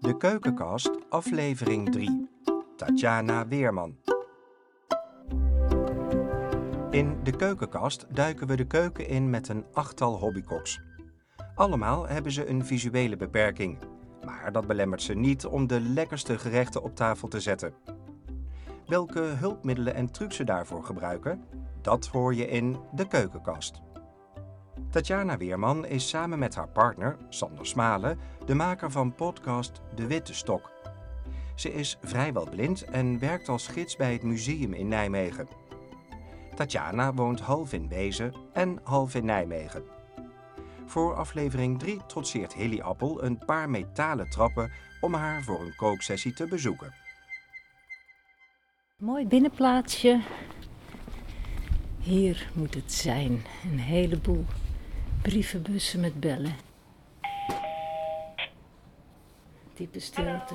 De Keukenkast, aflevering 3. Tatjana Weerman. In De Keukenkast duiken we de keuken in met een achttal hobbykoks. Allemaal hebben ze een visuele beperking, maar dat belemmert ze niet om de lekkerste gerechten op tafel te zetten. Welke hulpmiddelen en trucs ze daarvoor gebruiken, dat hoor je in De Keukenkast. Tatjana Weerman is samen met haar partner, Sander Smalen, de maker van podcast De Witte Stok. Ze is vrijwel blind en werkt als gids bij het museum in Nijmegen. Tatjana woont half in Wezen en half in Nijmegen. Voor aflevering 3 trotseert Hilly Appel een paar metalen trappen om haar voor een kooksessie te bezoeken. Mooi binnenplaatsje. Hier moet het zijn. Een heleboel brievenbussen met bellen. Diepe stilte.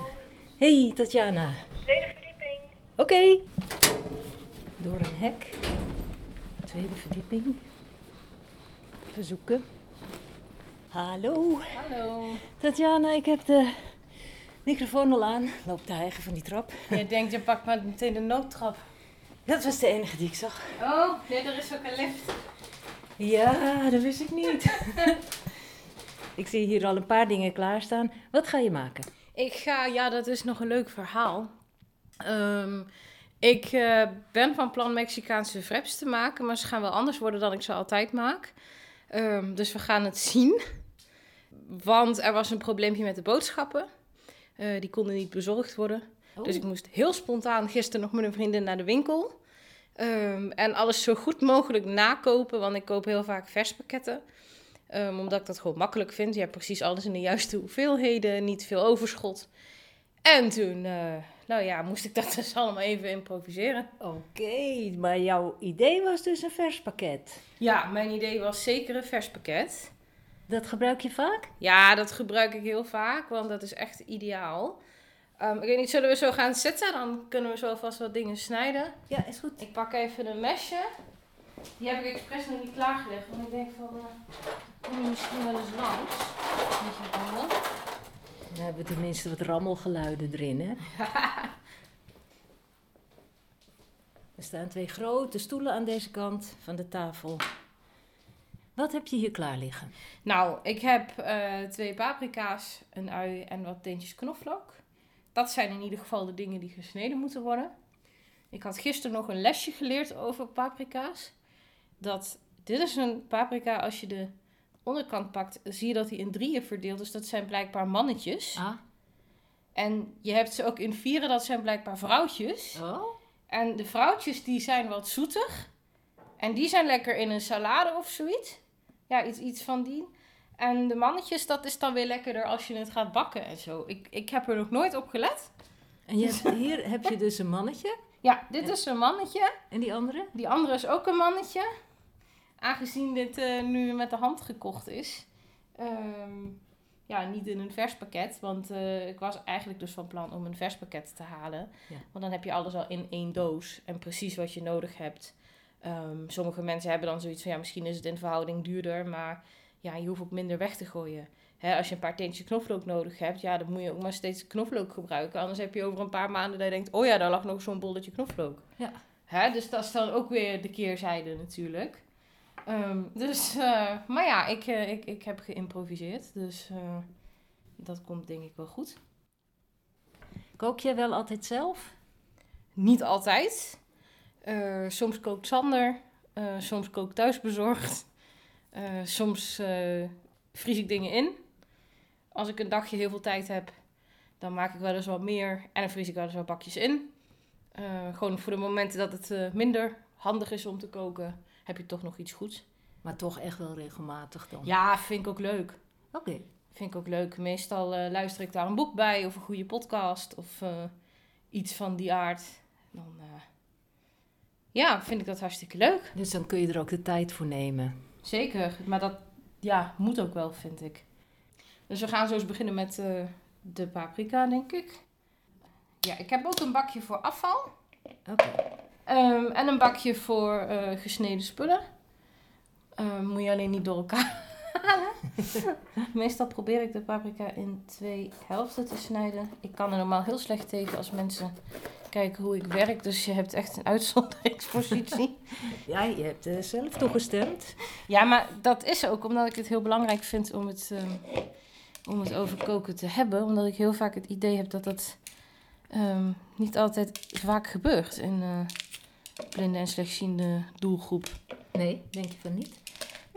Hey Tatjana. Tweede verdieping. Oké. Door een hek. Tweede verdieping. Verzoeken. Hallo. Hallo. Tatjana, ik heb de microfoon al aan. Loopt de eigen van die trap. Je denkt, je pakt maar meteen de noodtrap. Dat was de enige die ik zag. Oh, nee, er is ook een lift. Ja, dat wist ik niet. ik zie hier al een paar dingen klaarstaan. Wat ga je maken? Ik ga, ja, dat is nog een leuk verhaal. Ehm, ik eh, ben van plan Mexicaanse wraps te maken, maar ze gaan wel anders worden dan ik ze altijd maak. Ehm, dus we gaan het zien. Want er was een probleempje met de boodschappen. Eh, die konden niet bezorgd worden. Dus ik moest heel spontaan gisteren nog met een vriendin naar de winkel. Ehm, en alles zo goed mogelijk nakopen, want ik koop heel vaak verspakketten. Um, omdat ik dat gewoon makkelijk vind. Je hebt precies alles in de juiste hoeveelheden, niet veel overschot. En toen, eh, nou ja, moest ik dat dus allemaal even improviseren. Oké, maar jouw idee was dus een vers pakket. Ja, mijn idee was zeker een verspakket. Dat gebruik je vaak? Ja, dat gebruik ik heel vaak, want dat is echt ideaal. Um, ik weet niet, zullen we zo gaan zitten? Dan kunnen we zo vast wat dingen snijden. Ja, is goed. Ik pak even een mesje. Die heb ik expres nog niet klaargelegd, want ik denk van, uh, kom je misschien wel eens langs. Beetje handig. Dan hebben we tenminste wat rammelgeluiden erin, hè? er staan twee grote stoelen aan deze kant van de tafel. Wat heb je hier klaar liggen? Nou, ik heb uh, twee paprika's, een ui en wat teentjes knoflook. Dat zijn in ieder geval de dingen die gesneden moeten worden. Ik had gisteren nog een lesje geleerd over paprika's. Dat, dit is een paprika, als je de onderkant pakt, zie je dat hij in drieën verdeeld is. Dat zijn blijkbaar mannetjes. Ah. En je hebt ze ook in vieren, dat zijn blijkbaar vrouwtjes. Oh? En de vrouwtjes die zijn wat zoetig. En die zijn lekker in een salade of zoiets. Ja, iets, iets van die. En de mannetjes, dat is dan weer lekkerder als je het gaat bakken en zo. Ik, ik heb er nog nooit op gelet. En je hebt, hier heb je dus een mannetje. Ja, dit is een mannetje. En die andere? Die andere is ook een mannetje. Aangezien dit uh, nu met de hand gekocht is. Um, ja, niet in een vers pakket. Want uh, ik was eigenlijk dus van plan om een vers pakket te halen. Ja. Want dan heb je alles al in één doos. En precies wat je nodig hebt. Um, sommige mensen hebben dan zoiets van... Ja, misschien is het in verhouding duurder. Maar ja, je hoeft ook minder weg te gooien. Hè, als je een paar teentjes knoflook nodig hebt, ja, dan moet je ook maar steeds knoflook gebruiken. Anders heb je over een paar maanden dat je denkt, oh ja, daar lag nog zo'n bolletje knoflook. Ja. Hè, dus dat is dan ook weer de keerzijde natuurlijk. Um, dus, uh, maar ja, ik, uh, ik, ik heb geïmproviseerd. Dus uh, dat komt denk ik wel goed. Kook je wel altijd zelf? Niet altijd. soms kookt Sander. soms kookt thuisbezorgd. Uh, soms uh, vries ik dingen in. Als ik een dagje heel veel tijd heb, dan maak ik wel eens wat meer. En dan vries ik wel eens wat bakjes in. Uh, gewoon voor de momenten dat het minder handig is om te koken, heb je toch nog iets goeds. Maar toch echt wel regelmatig dan? Ja, vind ik ook leuk. Oké. Okay. Vind ik ook leuk. Meestal luister ik daar een boek bij of een goede podcast of iets van die aard. Dan ja, vind ik dat hartstikke leuk. Dus dan kun je er ook de tijd voor nemen. Zeker, maar dat ja, moet ook wel, vind ik. Dus we gaan zo eens beginnen met uh, de paprika, denk ik. Ja, ik heb ook een bakje voor afval. Oké. Okay. Um, en een bakje voor uh, gesneden spullen. Um, moet je alleen niet door elkaar halen. Meestal probeer ik de paprika in twee helften te snijden. Ik kan er normaal heel slecht tegen als mensen kijken hoe ik werk. Dus je hebt echt een uitzonderingspositie. Ja, je hebt eh, zelf toegestemd. ja, maar dat is ook omdat ik het heel belangrijk vind om het, ehm, om het over koken te hebben. Omdat ik heel vaak het idee heb dat dat ehm, niet altijd vaak gebeurt in eh blinde en slechtziende doelgroep. Nee, denk je van niet?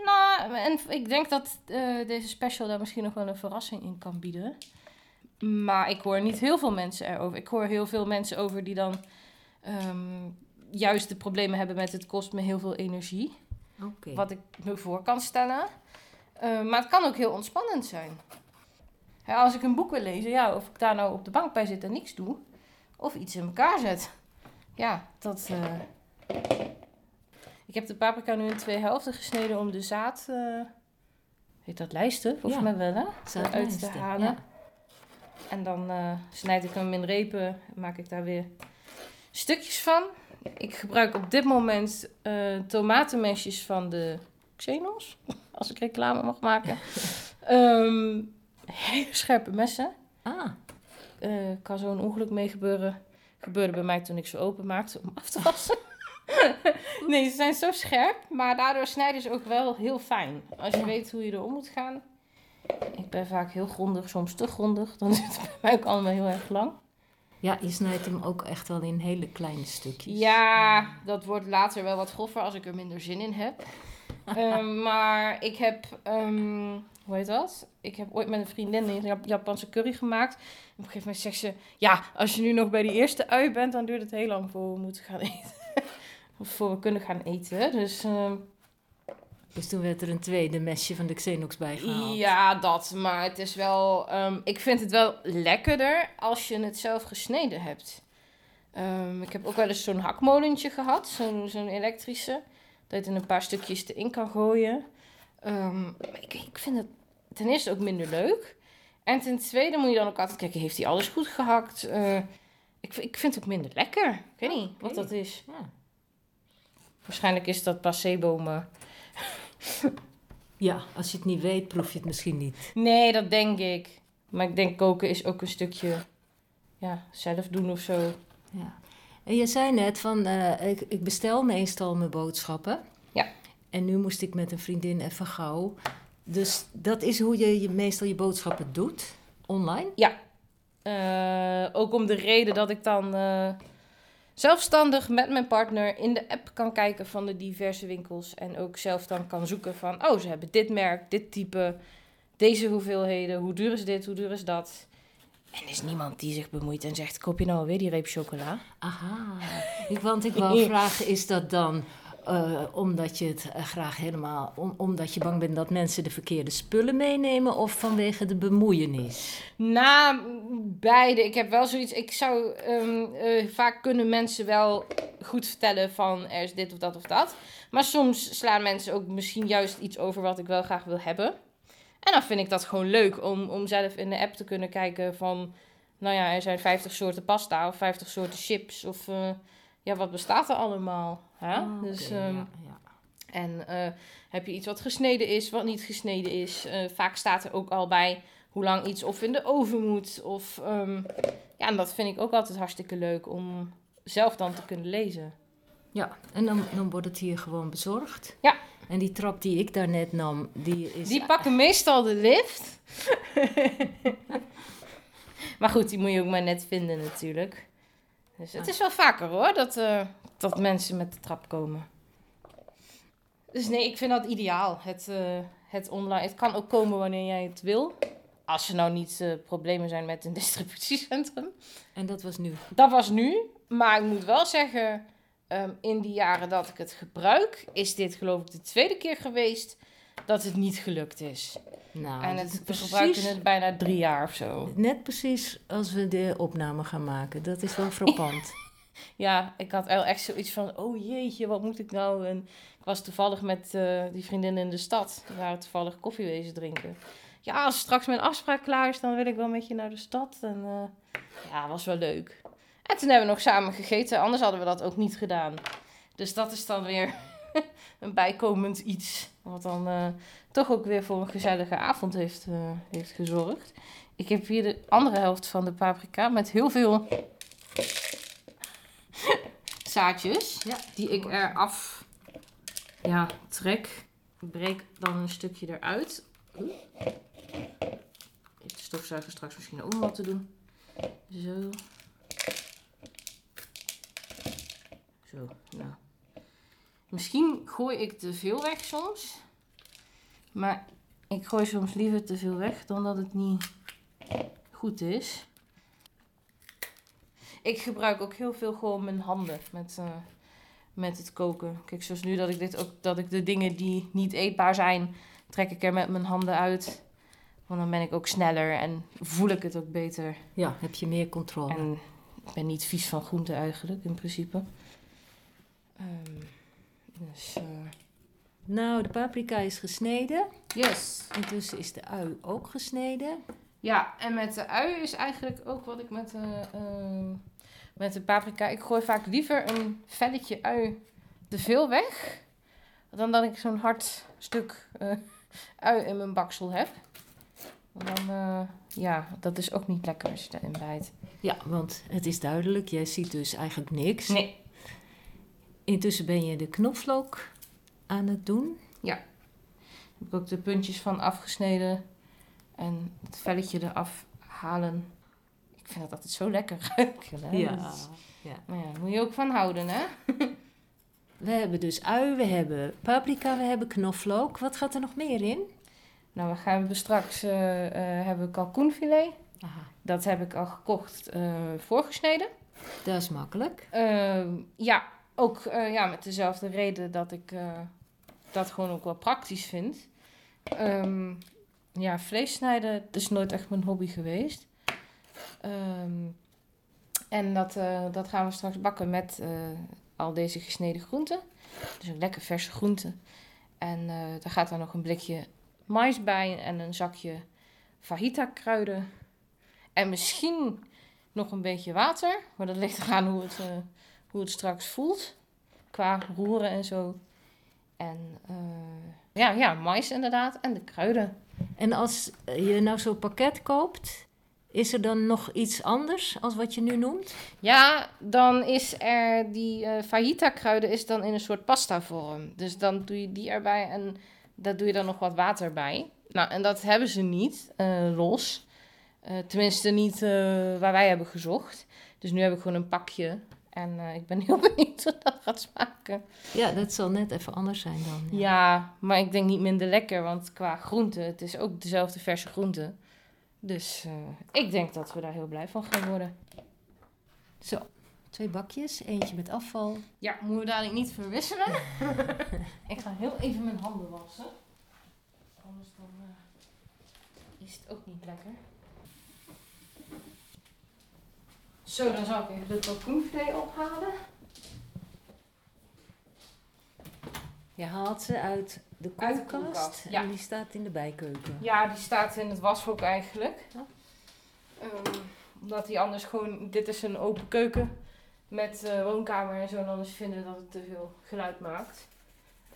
Nou, en ik denk dat eh, deze special daar misschien nog wel een verrassing in kan bieden. Maar ik hoor niet heel veel mensen erover. Ik hoor heel veel mensen over die dan ehm, juist de problemen hebben met het kost me heel veel energie. Wat ik me voor kan stellen. Eh, maar het kan ook heel ontspannend zijn. Ja, als ik een boek wil lezen, ja, of ik daar nou op de bank bij zit en niks doe. Of iets in elkaar zet. Ja, dat... eh, Ik heb de paprika nu in twee helften gesneden om de zaad... eh heet dat lijsten? Volgens Ja. mij wel, hè? Uit te halen. ja. En dan eh, snijd ik hem in repen en maak ik daar weer stukjes van. Ik gebruik op dit moment eh tomatenmesjes van de Xenos, als ik reclame mag maken. Ehm, hele scherpe messen. Ah, Eh kan zo'n ongeluk mee gebeuren. Gebeurde bij mij toen ik ze open maakte om af te wassen. nee, ze zijn zo scherp, maar daardoor snijden ze ook wel heel fijn. Als je weet hoe je erom moet gaan. Ik ben vaak heel grondig, soms te grondig. Dan zit het bij mij ook allemaal heel erg lang. ja, je snijdt hem ook echt wel in hele kleine stukjes. Ja, dat wordt later wel wat groffer als ik er minder zin in heb. Ehm, maar ik heb, ehm, hoe heet dat? Ik heb ooit met een vriendin een Jap- Japanse curry gemaakt. En op een gegeven moment zegt ze, ja, als je nu nog bij die eerste ui bent, dan duurt het heel lang voor we moeten gaan eten. of voor we kunnen gaan eten. Dus ehm, Dus toen werd er een tweede mesje van de Xenox bijgehaald. ja, dat. Maar het is wel, ehm, ik vind het wel lekkerder als je het zelf gesneden hebt. Ehm, ik heb ook wel eens zo'n hakmolentje gehad, zo'n zo'n elektrische. Dat je er een paar stukjes erin kan gooien. Ehm, ik, ik vind het ten eerste ook minder leuk. En ten tweede moet je dan ook altijd kijken, heeft hij alles goed gehakt? Eh, ik, ik vind het ook minder lekker. Ik weet niet wat dat is. Ja. Waarschijnlijk is dat placebo me. Ja, als je het niet weet, proef je het misschien niet. Nee, dat denk ik. Maar ik denk koken is ook een stukje ja, zelf doen of zo. Ja. En je zei net van, eh, ik, ik bestel meestal mijn boodschappen. Ja. En nu moest ik met een vriendin even gauw. Dus dat is hoe je, je meestal je boodschappen doet, online? Eh, ook om de reden dat ik dan eh, zelfstandig met mijn partner in de app kan kijken van de diverse winkels. En ook zelf dan kan zoeken van, oh, ze hebben dit merk, dit type, deze hoeveelheden. Hoe duur is dit, hoe duur is dat? En er is niemand die zich bemoeit en zegt, koop je nou alweer die reep chocola? Aha. Ik, want ik wou vragen, is dat dan eh, omdat je het eh, graag helemaal... om- omdat je bang bent dat mensen de verkeerde spullen meenemen... of vanwege de bemoeienis? Na beide. Ik heb wel zoiets. Ik zou ehm, eh, vaak kunnen mensen wel goed vertellen van er is dit of dat of dat. Maar soms slaan mensen ook misschien juist iets over wat ik wel graag wil hebben. En dan vind ik dat gewoon leuk om, om zelf in de app te kunnen kijken van. Nou ja, er zijn 50 soorten pasta of 50 soorten chips. Of ja, wat bestaat er allemaal? Hè? Oh, dus, ehm, ja, ja. en eh, heb je iets wat gesneden is, wat niet gesneden is? Eh, vaak staat er ook al bij hoe lang iets of in de oven moet. Of, ehm, ja, en dat vind ik ook altijd hartstikke leuk om zelf dan te kunnen lezen. Ja, en dan, dan wordt het hier gewoon bezorgd. Ja. En die trap die ik daarnet nam, die is... Die pakken meestal de lift. maar goed, die moet je ook maar net vinden natuurlijk. Dus het is wel vaker hoor, dat, eh, dat mensen met de trap komen. Dus nee, ik vind dat ideaal. Het, eh, het online. Het kan ook komen wanneer jij het wil. Als er nou niet eh, problemen zijn met een distributiecentrum. En dat was nu. Dat was nu. Maar ik moet wel zeggen, ehm, in die jaren dat ik het gebruik, is dit geloof ik de tweede keer geweest dat het niet gelukt is. Nou, en het, we precies, gebruiken het bijna drie jaar of zo. Net precies als we de opname gaan maken. Dat is wel frappant. Ja, ik had echt zoiets van, oh jeetje, wat moet ik nou? En ik was toevallig met eh, die vriendin in de stad. We waren toevallig koffie wezen drinken. Ja, als straks mijn afspraak klaar is, dan wil ik wel met je naar de stad. En eh, ja, was wel leuk. En toen hebben we nog samen gegeten, anders hadden we dat ook niet gedaan. Dus dat is dan weer een bijkomend iets. Wat dan eh, toch ook weer voor een gezellige avond heeft, eh, heeft gezorgd. Ik heb hier de andere helft van de paprika met heel veel zaadjes. Ja. Die ik eraf ja, trek. Ik breek dan een stukje eruit. De stofzuiger straks misschien ook nog wat te doen. Zo. Zo, nou. Misschien gooi ik te veel weg soms. Maar ik gooi soms liever te veel weg dan dat het niet goed is. Ik gebruik ook heel veel gewoon mijn handen met, eh, met het koken. Kijk, zoals nu dat ik dit ook dat ik de dingen die niet eetbaar zijn, trek ik er met mijn handen uit. Want dan ben ik ook sneller en voel ik het ook beter. Ja, heb je meer controle. En ik ben niet vies van groenten eigenlijk, in principe. Ehm, dus, eh, Nou, de paprika is gesneden. yes. Intussen is de ui ook gesneden. Ja, en met de ui is eigenlijk ook wat ik met de, ehm, met de paprika... Ik gooi vaak liever een velletje ui te veel weg... dan dat ik zo'n hard stuk eh, ui in mijn baksel heb. Want dan, eh, ja, dat is ook niet lekker als je erin bijt. Ja, want het is duidelijk, jij ziet dus eigenlijk niks. Nee. Intussen ben je de knoflook aan het doen. heb ik ook de puntjes van afgesneden. En het velletje eraf halen. Ik vind dat altijd zo lekker ruiken. Is- ja. Maar ja, daar moet je ook van houden, hè? We hebben dus ui, we hebben paprika, we hebben knoflook. Wat gaat er nog meer in? Nou, we gaan we straks eh, hebben kalkoenfilet. Aha, Dat heb ik al gekocht, eh, voorgesneden. dat is makkelijk. Ehm, ja, ook eh, ja, met dezelfde reden dat ik eh, dat gewoon ook wel praktisch vind. Ehm, ja, vlees snijden is nooit echt mijn hobby geweest. Ehm, en dat, eh, dat gaan we straks bakken met al deze gesneden groenten. Dus een lekker verse groenten. En daar gaat dan nog een blikje mais bij en een zakje fajita kruiden. En misschien nog een beetje water. Maar dat ligt eraan hoe het, hoe het straks voelt. Qua roeren en zo. En eh, ja, ja, mais inderdaad. En de kruiden. En als je nou zo'n pakket koopt, is er dan nog iets anders als wat je nu noemt? Ja, dan is er die eh fajita kruiden is dan in een soort pasta vorm. Dus dan doe je die erbij en daar doe je dan nog wat water bij. Nou, en dat hebben ze niet eh, los. Tenminste niet waar wij hebben gezocht. Dus nu heb ik gewoon een pakje. En eh, ik ben heel benieuwd hoe dat gaat smaken. Ja, dat zal net even anders zijn dan. Ja, maar ik denk niet minder lekker, want qua groente, het is ook dezelfde verse groente. Dus eh, ik denk dat we daar heel blij van gaan worden. Zo, twee bakjes, eentje met afval. Ja, moeten we dadelijk niet verwisselen? ik ga heel even mijn handen wassen. Anders dan eh, is het ook niet lekker. Zo, dan zal ik even de kalkoenfilet ophalen. Je haalt ze uit de Uit de koelkast, koelkast, ja. en die staat in de bijkeuken. Ja, die staat in het washok eigenlijk. Ja. Ehm, omdat die anders gewoon... Dit is een open keuken met eh, woonkamer en zo. En anders vinden dat het te veel geluid maakt.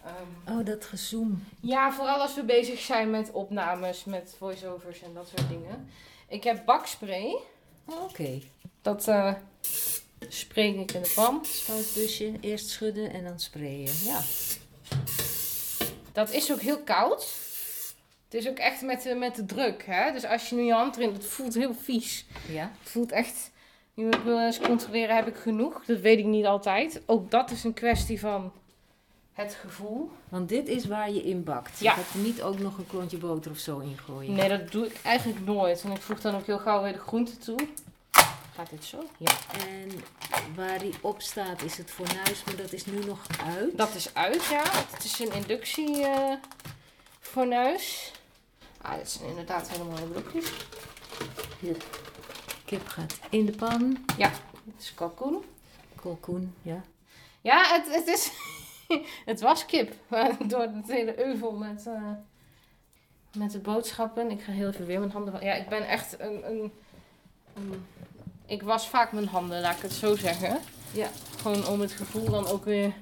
Ehm, Oh, dat gezoem. ja, vooral als we bezig zijn met opnames, met voiceovers en dat soort dingen. Ik heb bakspray. Oh, Oké. Dat eh spray ik in de pan. Spuitbusje, eerst schudden en dan sprayen. Ja. Dat is ook heel koud. Het is ook echt met de, met de druk. Hè? Dus als je nu je hand erin... Het voelt heel vies. Ja. Het voelt echt... Je wil eens controleren, heb ik genoeg? Dat weet ik niet altijd. Ook dat is een kwestie van het gevoel. Want dit is waar je in bakt. Je gaat er niet ook nog een klontje boter of zo in gooien. Nee, dat doe ik eigenlijk nooit. Want ik voeg dan ook heel gauw weer de groenten toe. Gaat dit zo? Ja. En waar die op staat is het fornuis, maar dat is nu nog uit. Dat is uit, ja. Het is een inductie eh, fornuis. Ah, dit zijn inderdaad hele mooie blokjes. Kip gaat in de pan. Dit is kalkoen. Kalkoen, ja. Ja, het, het is... het was kip. Door het hele euvel met, eh, met de boodschappen. Ik ga heel even weer mijn handen... Ja, ik ben echt een... een, een- ik was vaak mijn handen, laat ik het zo zeggen. Ja. Gewoon om het gevoel dan ook weer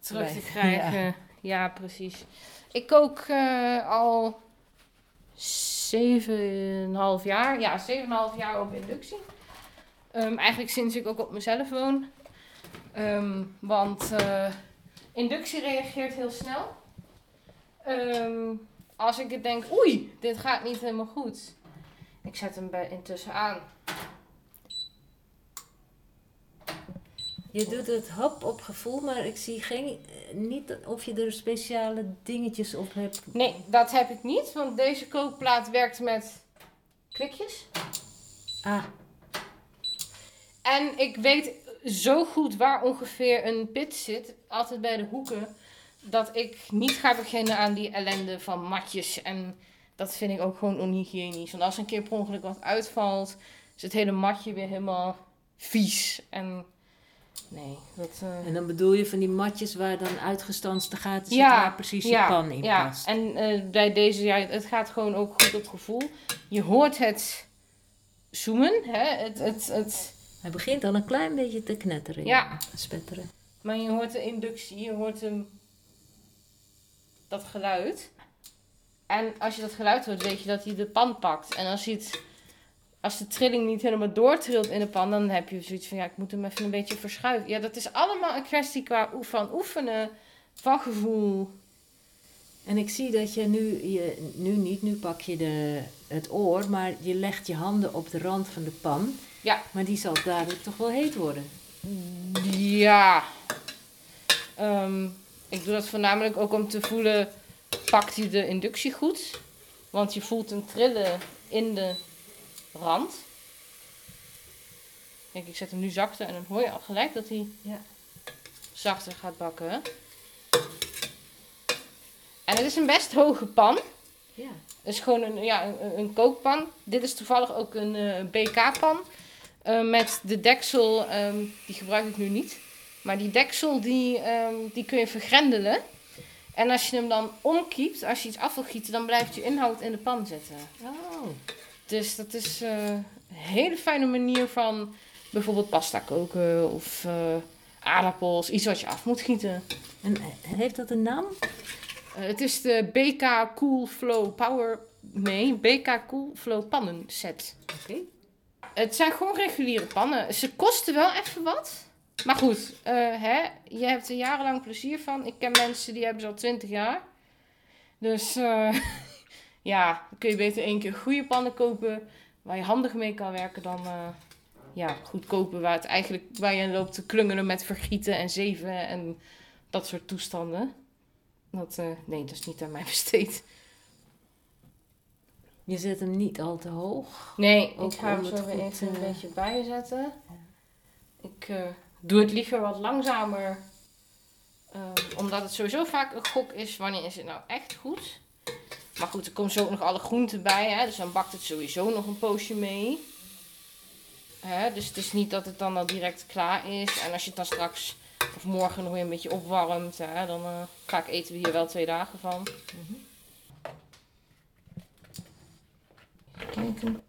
terug te krijgen. ja. Ja, precies. Ik kook eh, al 7,5 jaar. Ja, 7,5 jaar op inductie. Ehm, eigenlijk sinds ik ook op mezelf woon. Ehm, want eh, inductie reageert heel snel. Ehm, als ik het denk, oei, dit gaat niet helemaal goed. Ik zet hem bij intussen aan. Je doet het hap op gevoel, maar ik zie geen, eh, niet of je er speciale dingetjes op hebt. Nee, dat heb ik niet, want deze kookplaat werkt met klikjes. Ah, En ik weet zo goed waar ongeveer een pit zit, altijd bij de hoeken, dat ik niet ga beginnen aan die ellende van matjes. En dat vind ik ook gewoon onhygiënisch. Want als een keer per ongeluk wat uitvalt, is het hele matje weer helemaal vies. En nee, dat... eh, en dan bedoel je van die matjes waar dan uitgestanste gaten zitten Ja, waar precies je ja, pan in ja. past. En eh, bij deze, ja, het gaat gewoon ook goed op gevoel. Je hoort het zoemen, hè? Het, het, het, Hij begint al een klein beetje te knetteren. Ja. Spetteren. maar je hoort de inductie, je hoort hem, dat geluid. En als je dat geluid hoort, weet je dat hij de pan pakt. En als, hij het, als de trilling niet helemaal doortrilt in de pan, dan heb je zoiets van, ja, ik moet hem even een beetje verschuiven. Ja, dat is allemaal een kwestie qua van oefenen, van gevoel. En ik zie dat je nu, je, nu niet, nu pak je de, het oor, maar je legt je handen op de rand van de pan. Ja. Maar die zal dadelijk toch wel heet worden. Ja. Ehm, ik doe dat voornamelijk ook om te voelen, pakt hij de inductie goed? Want je voelt hem trillen in de rand. Kijk, ik zet hem nu zachter en dan hoor je al gelijk dat hij Ja. zachter gaat bakken. En het is een best hoge pan. Ja. Het is gewoon een, ja, een, een kookpan. Dit is toevallig ook een eh, BK-pan. Eh, met de deksel, ehm, die gebruik ik nu niet. Maar die deksel, die, ehm, die kun je vergrendelen. En als je hem dan omkiept, als je iets af wil gieten, dan blijft je inhoud in de pan zitten. Oh. Dus dat is eh, een hele fijne manier van bijvoorbeeld pasta koken of eh, aardappels. Iets wat je af moet gieten. En eh, heeft dat een naam? Het is de BK Cool Flow Power... Nee, BK Cool Flow pannen set. Oké. Het zijn gewoon reguliere pannen. Ze kosten wel even wat. Maar goed, hè, je hebt er jarenlang plezier van. Ik ken mensen die hebben ze al 20 jaar. Dus ja, dan kun je beter één keer goede pannen kopen waar je handig mee kan werken dan eh, ja, goed kopen waar, het eigenlijk, waar je loopt te klungelen met vergieten en zeven en dat soort toestanden. Dat, eh, nee, dat is niet aan mij besteed. Je zet hem niet al te hoog. Nee, Ook ik ga hem zo weer even een eh, beetje bijzetten. Ik doe het liever wat langzamer. omdat het sowieso vaak een gok is wanneer is het nou echt goed. Maar goed, er komt zo ook nog alle groenten bij. Hè, dus dan bakt het sowieso nog een poosje mee. Hè, dus het is niet dat het dan al direct klaar is. En als je het dan straks of morgen nog weer een beetje opwarmt. Hè, dan eh, ga ik eten we hier wel twee dagen van. Kijken.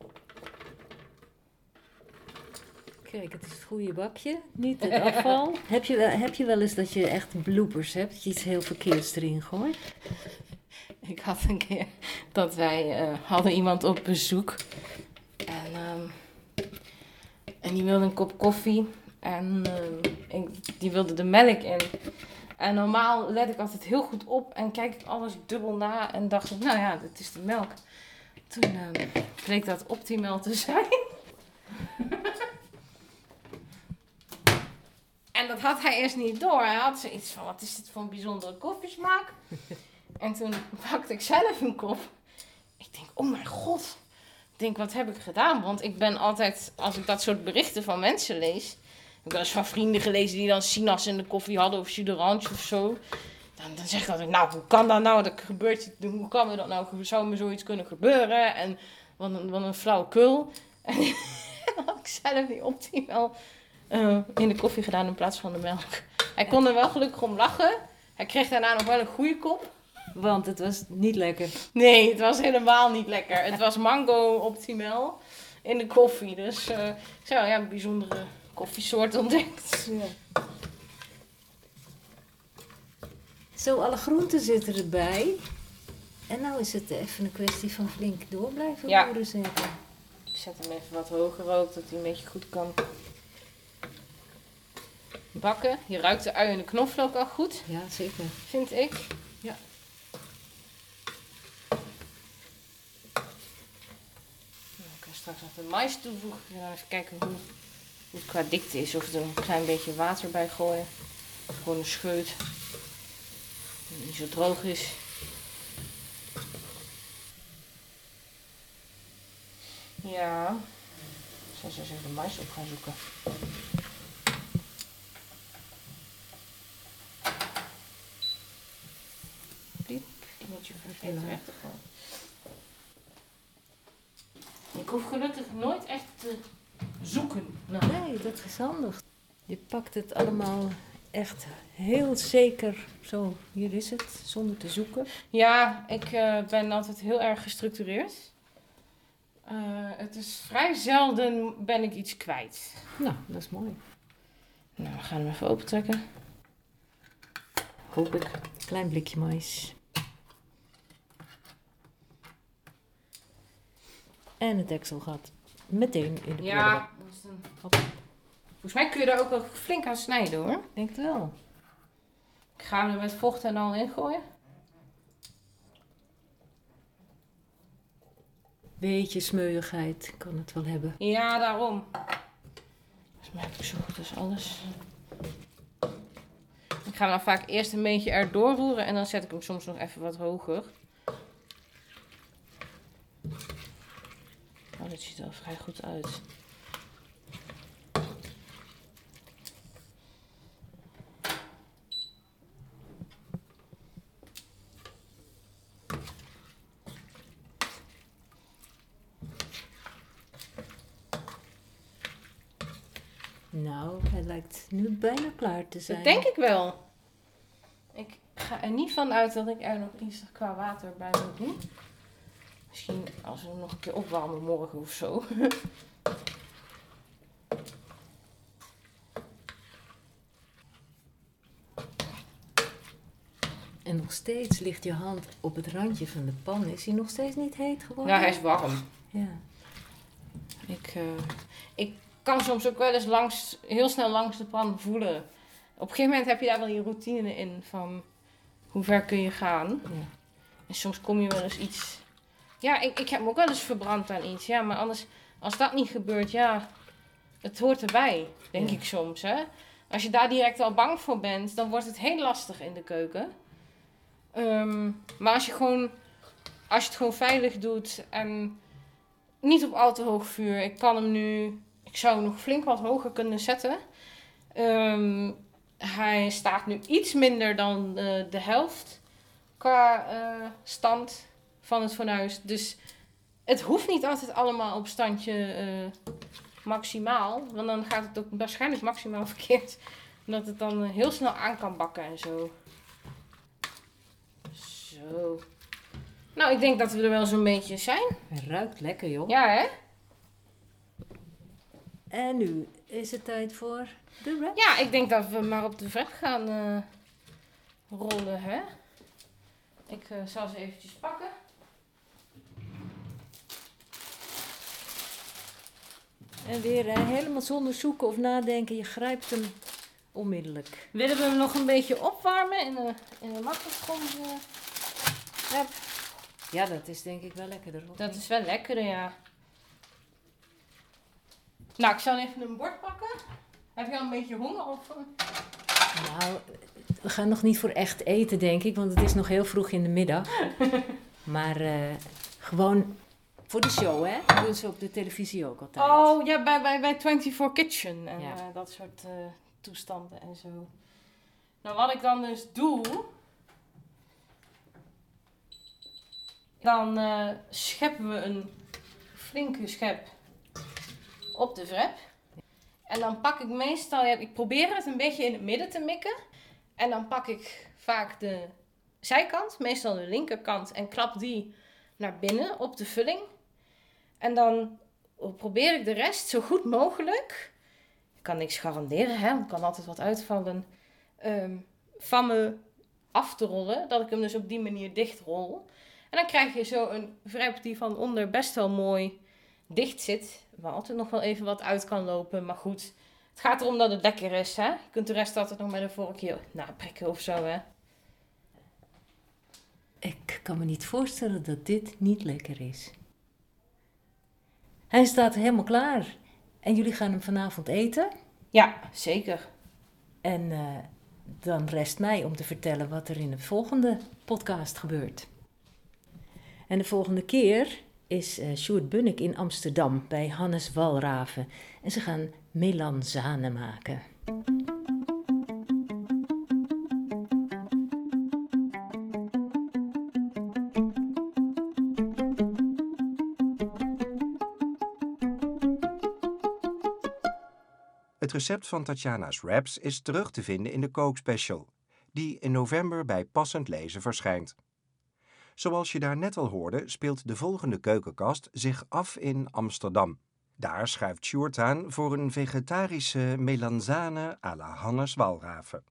Kijk, het is het goede bakje, niet het afval. heb, je, wel- heb je wel eens dat je echt bloopers hebt, dat je iets heel verkeerds erin gooit? Ik had een keer dat wij eh, hadden iemand op bezoek. En, ehm, en die wilde een kop koffie. En ik, die wilde de melk in. En normaal let ik altijd heel goed op en kijk ik alles dubbel na. En dacht ik, nou ja, dit is de melk. Toen ehm, bleek dat optimaal te zijn. en dat had hij eerst niet door. Hij had zoiets van, wat is dit voor een bijzondere koffiesmaak? En toen pakte ik zelf een kop. Ik denk, oh mijn god. Ik denk, wat heb ik gedaan? Want ik ben altijd, als ik dat soort berichten van mensen lees... Ik heb wel eens van vrienden gelezen die dan sinaas in de koffie hadden of jus d'orange of zo. Dan, dan zeg ik altijd, nou, hoe kan dat nou? Dat gebeurt, hoe kan me dat nou? Zou me zoiets kunnen gebeuren? En wat een, wat een. En dan had ik zelf die optimaal eh, in de koffie gedaan in plaats van de melk. Hij kon er wel gelukkig om lachen. Hij kreeg daarna nog wel een goede kop. Want het was niet lekker. Nee, het was helemaal niet lekker. Het was mango optimaal in de koffie. Dus ik zou ja, een bijzondere koffiesoort ontdekt. Zo, alle groenten zitten erbij. En nou is het even een kwestie van flink door blijven Ja. roeren. Ik zet hem even wat hoger ook, dat hij een beetje goed kan bakken. Je ruikt de ui en de knoflook al goed, Ja, zeker. vind ik. Ja. Nou, ik kan straks nog de mais toevoegen. Ik ga even kijken hoe, hoe het qua dikte is. Of er een klein beetje water bij gooien. Of gewoon een scheut. Dat het niet zo droog is. Ja. Ik zal eens even de mais op gaan zoeken. Piep, die moet je vergeten weg te gooien. Ik hoef gelukkig nooit echt te zoeken. Nee, dat is handig. Je pakt het allemaal echt heel zeker zo. Hier is het, zonder te zoeken. Ja, ik eh, ben altijd heel erg gestructureerd. Eh, het is vrij zelden ben ik iets kwijt. Nou, dat is mooi. Nou, we gaan hem even opentrekken. Hoop ik. Klein blikje mais. En het deksel gaat meteen in de Ja, prullenbak. dat is een- Hop. volgens mij kun je daar ook wel flink aan snijden hoor. Ik denk het wel. Ik ga hem er met vocht en al in gooien. Beetje smeuigheid kan het wel hebben. Ja, daarom. Dat maak ik zo goed als alles. Ik ga hem dan vaak eerst een beetje erdoor roeren en dan zet ik hem soms nog even wat hoger. Dit ziet er al vrij goed uit. Nou, hij lijkt nu bijna klaar te zijn. Dat denk ik wel. Ik ga er niet van uit dat ik er nog iets qua water bij moet doen. Misschien als we hem nog een keer opwarmen morgen of zo. En nog steeds ligt je hand op het randje van de pan. Is hij nog steeds niet heet geworden? Ja, hij is warm. Ja. Ik, eh, ik kan soms ook wel eens langs, heel snel langs de pan voelen. Op een gegeven moment heb je daar wel je routine in van hoe ver kun je gaan. ja. En soms kom je wel eens iets. Ja, ik, ik heb me ook wel eens verbrand aan iets. Ja, maar anders, als dat niet gebeurt, ja, het hoort erbij, denk Ja. ik soms. Hè? Als je daar direct al bang voor bent, dan wordt het heel lastig in de keuken. Ehm, maar als je, gewoon, als je het gewoon veilig doet en niet op al te hoog vuur. Ik kan hem nu, ik zou hem nog flink wat hoger kunnen zetten. Ehm, hij staat nu iets minder dan eh, de helft qua eh, stand van het fornuis. Dus het hoeft niet altijd allemaal op standje eh, maximaal. Want dan gaat het ook waarschijnlijk maximaal verkeerd. Omdat het dan eh, heel snel aan kan bakken en zo. Zo. Nou, ik denk dat we er wel zo'n beetje zijn. Hij ruikt lekker, joh. Ja, hè? En nu is het tijd voor de wrap. Ja, ik denk dat we maar op de wrap gaan eh, rollen, hè? Ik zal ze eventjes pakken. En weer eh, helemaal zonder zoeken of nadenken. Je grijpt hem onmiddellijk. Willen we hem nog een beetje opwarmen in de, in de magnetron? eh? Ja, dat is denk ik wel lekkerder. Dat niet? is wel lekker, ja. Nou, ik zal even een bord pakken. Heb je al een beetje honger? Of, eh? Nou, we gaan nog niet voor echt eten, denk ik. Want het is nog heel vroeg in de middag. maar gewoon voor de show, hè? Dat doen ze op de televisie ook altijd. Oh, ja, bij, bij, bij 24 Kitchen en Ja. eh, dat soort eh, toestanden en zo. Nou, wat ik dan dus doe... Dan eh, scheppen we een flinke schep op de wrap. En dan pak ik meestal... Ja, ik probeer het een beetje in het midden te mikken. En dan pak ik vaak de zijkant, meestal de linkerkant, en klap die naar binnen op de vulling. En dan probeer ik de rest zo goed mogelijk. Ik kan niks garanderen, hè, want kan altijd wat uitvallen. ehm, van mijn af te rollen. Dat ik hem dus op die manier dichtrol. En dan krijg je zo een wrap die van onder best wel mooi dicht zit. Waar altijd nog wel even wat uit kan lopen. Maar goed, het gaat erom dat het lekker is. Hè? Je kunt de rest altijd nog met een vorkje naprikken of zo. Hè? Ik kan me niet voorstellen dat dit niet lekker is. Hij staat helemaal klaar. En jullie gaan hem vanavond eten? Ja, zeker. En uh, dan rest mij om te vertellen wat er in de volgende podcast gebeurt. En de volgende keer is uh, Sjoerd Bunnik in Amsterdam bij Hannes Walraven. En ze gaan melanzane maken. Het recept van Tatjana's Wraps is terug te vinden in de kookspecial, die in november bij Passend Lezen verschijnt. Zoals je daar net al hoorde, speelt de volgende keukenkast zich af in Amsterdam. Daar schuift Sjoerd aan voor een vegetarische melanzane à la Hannes Walraven.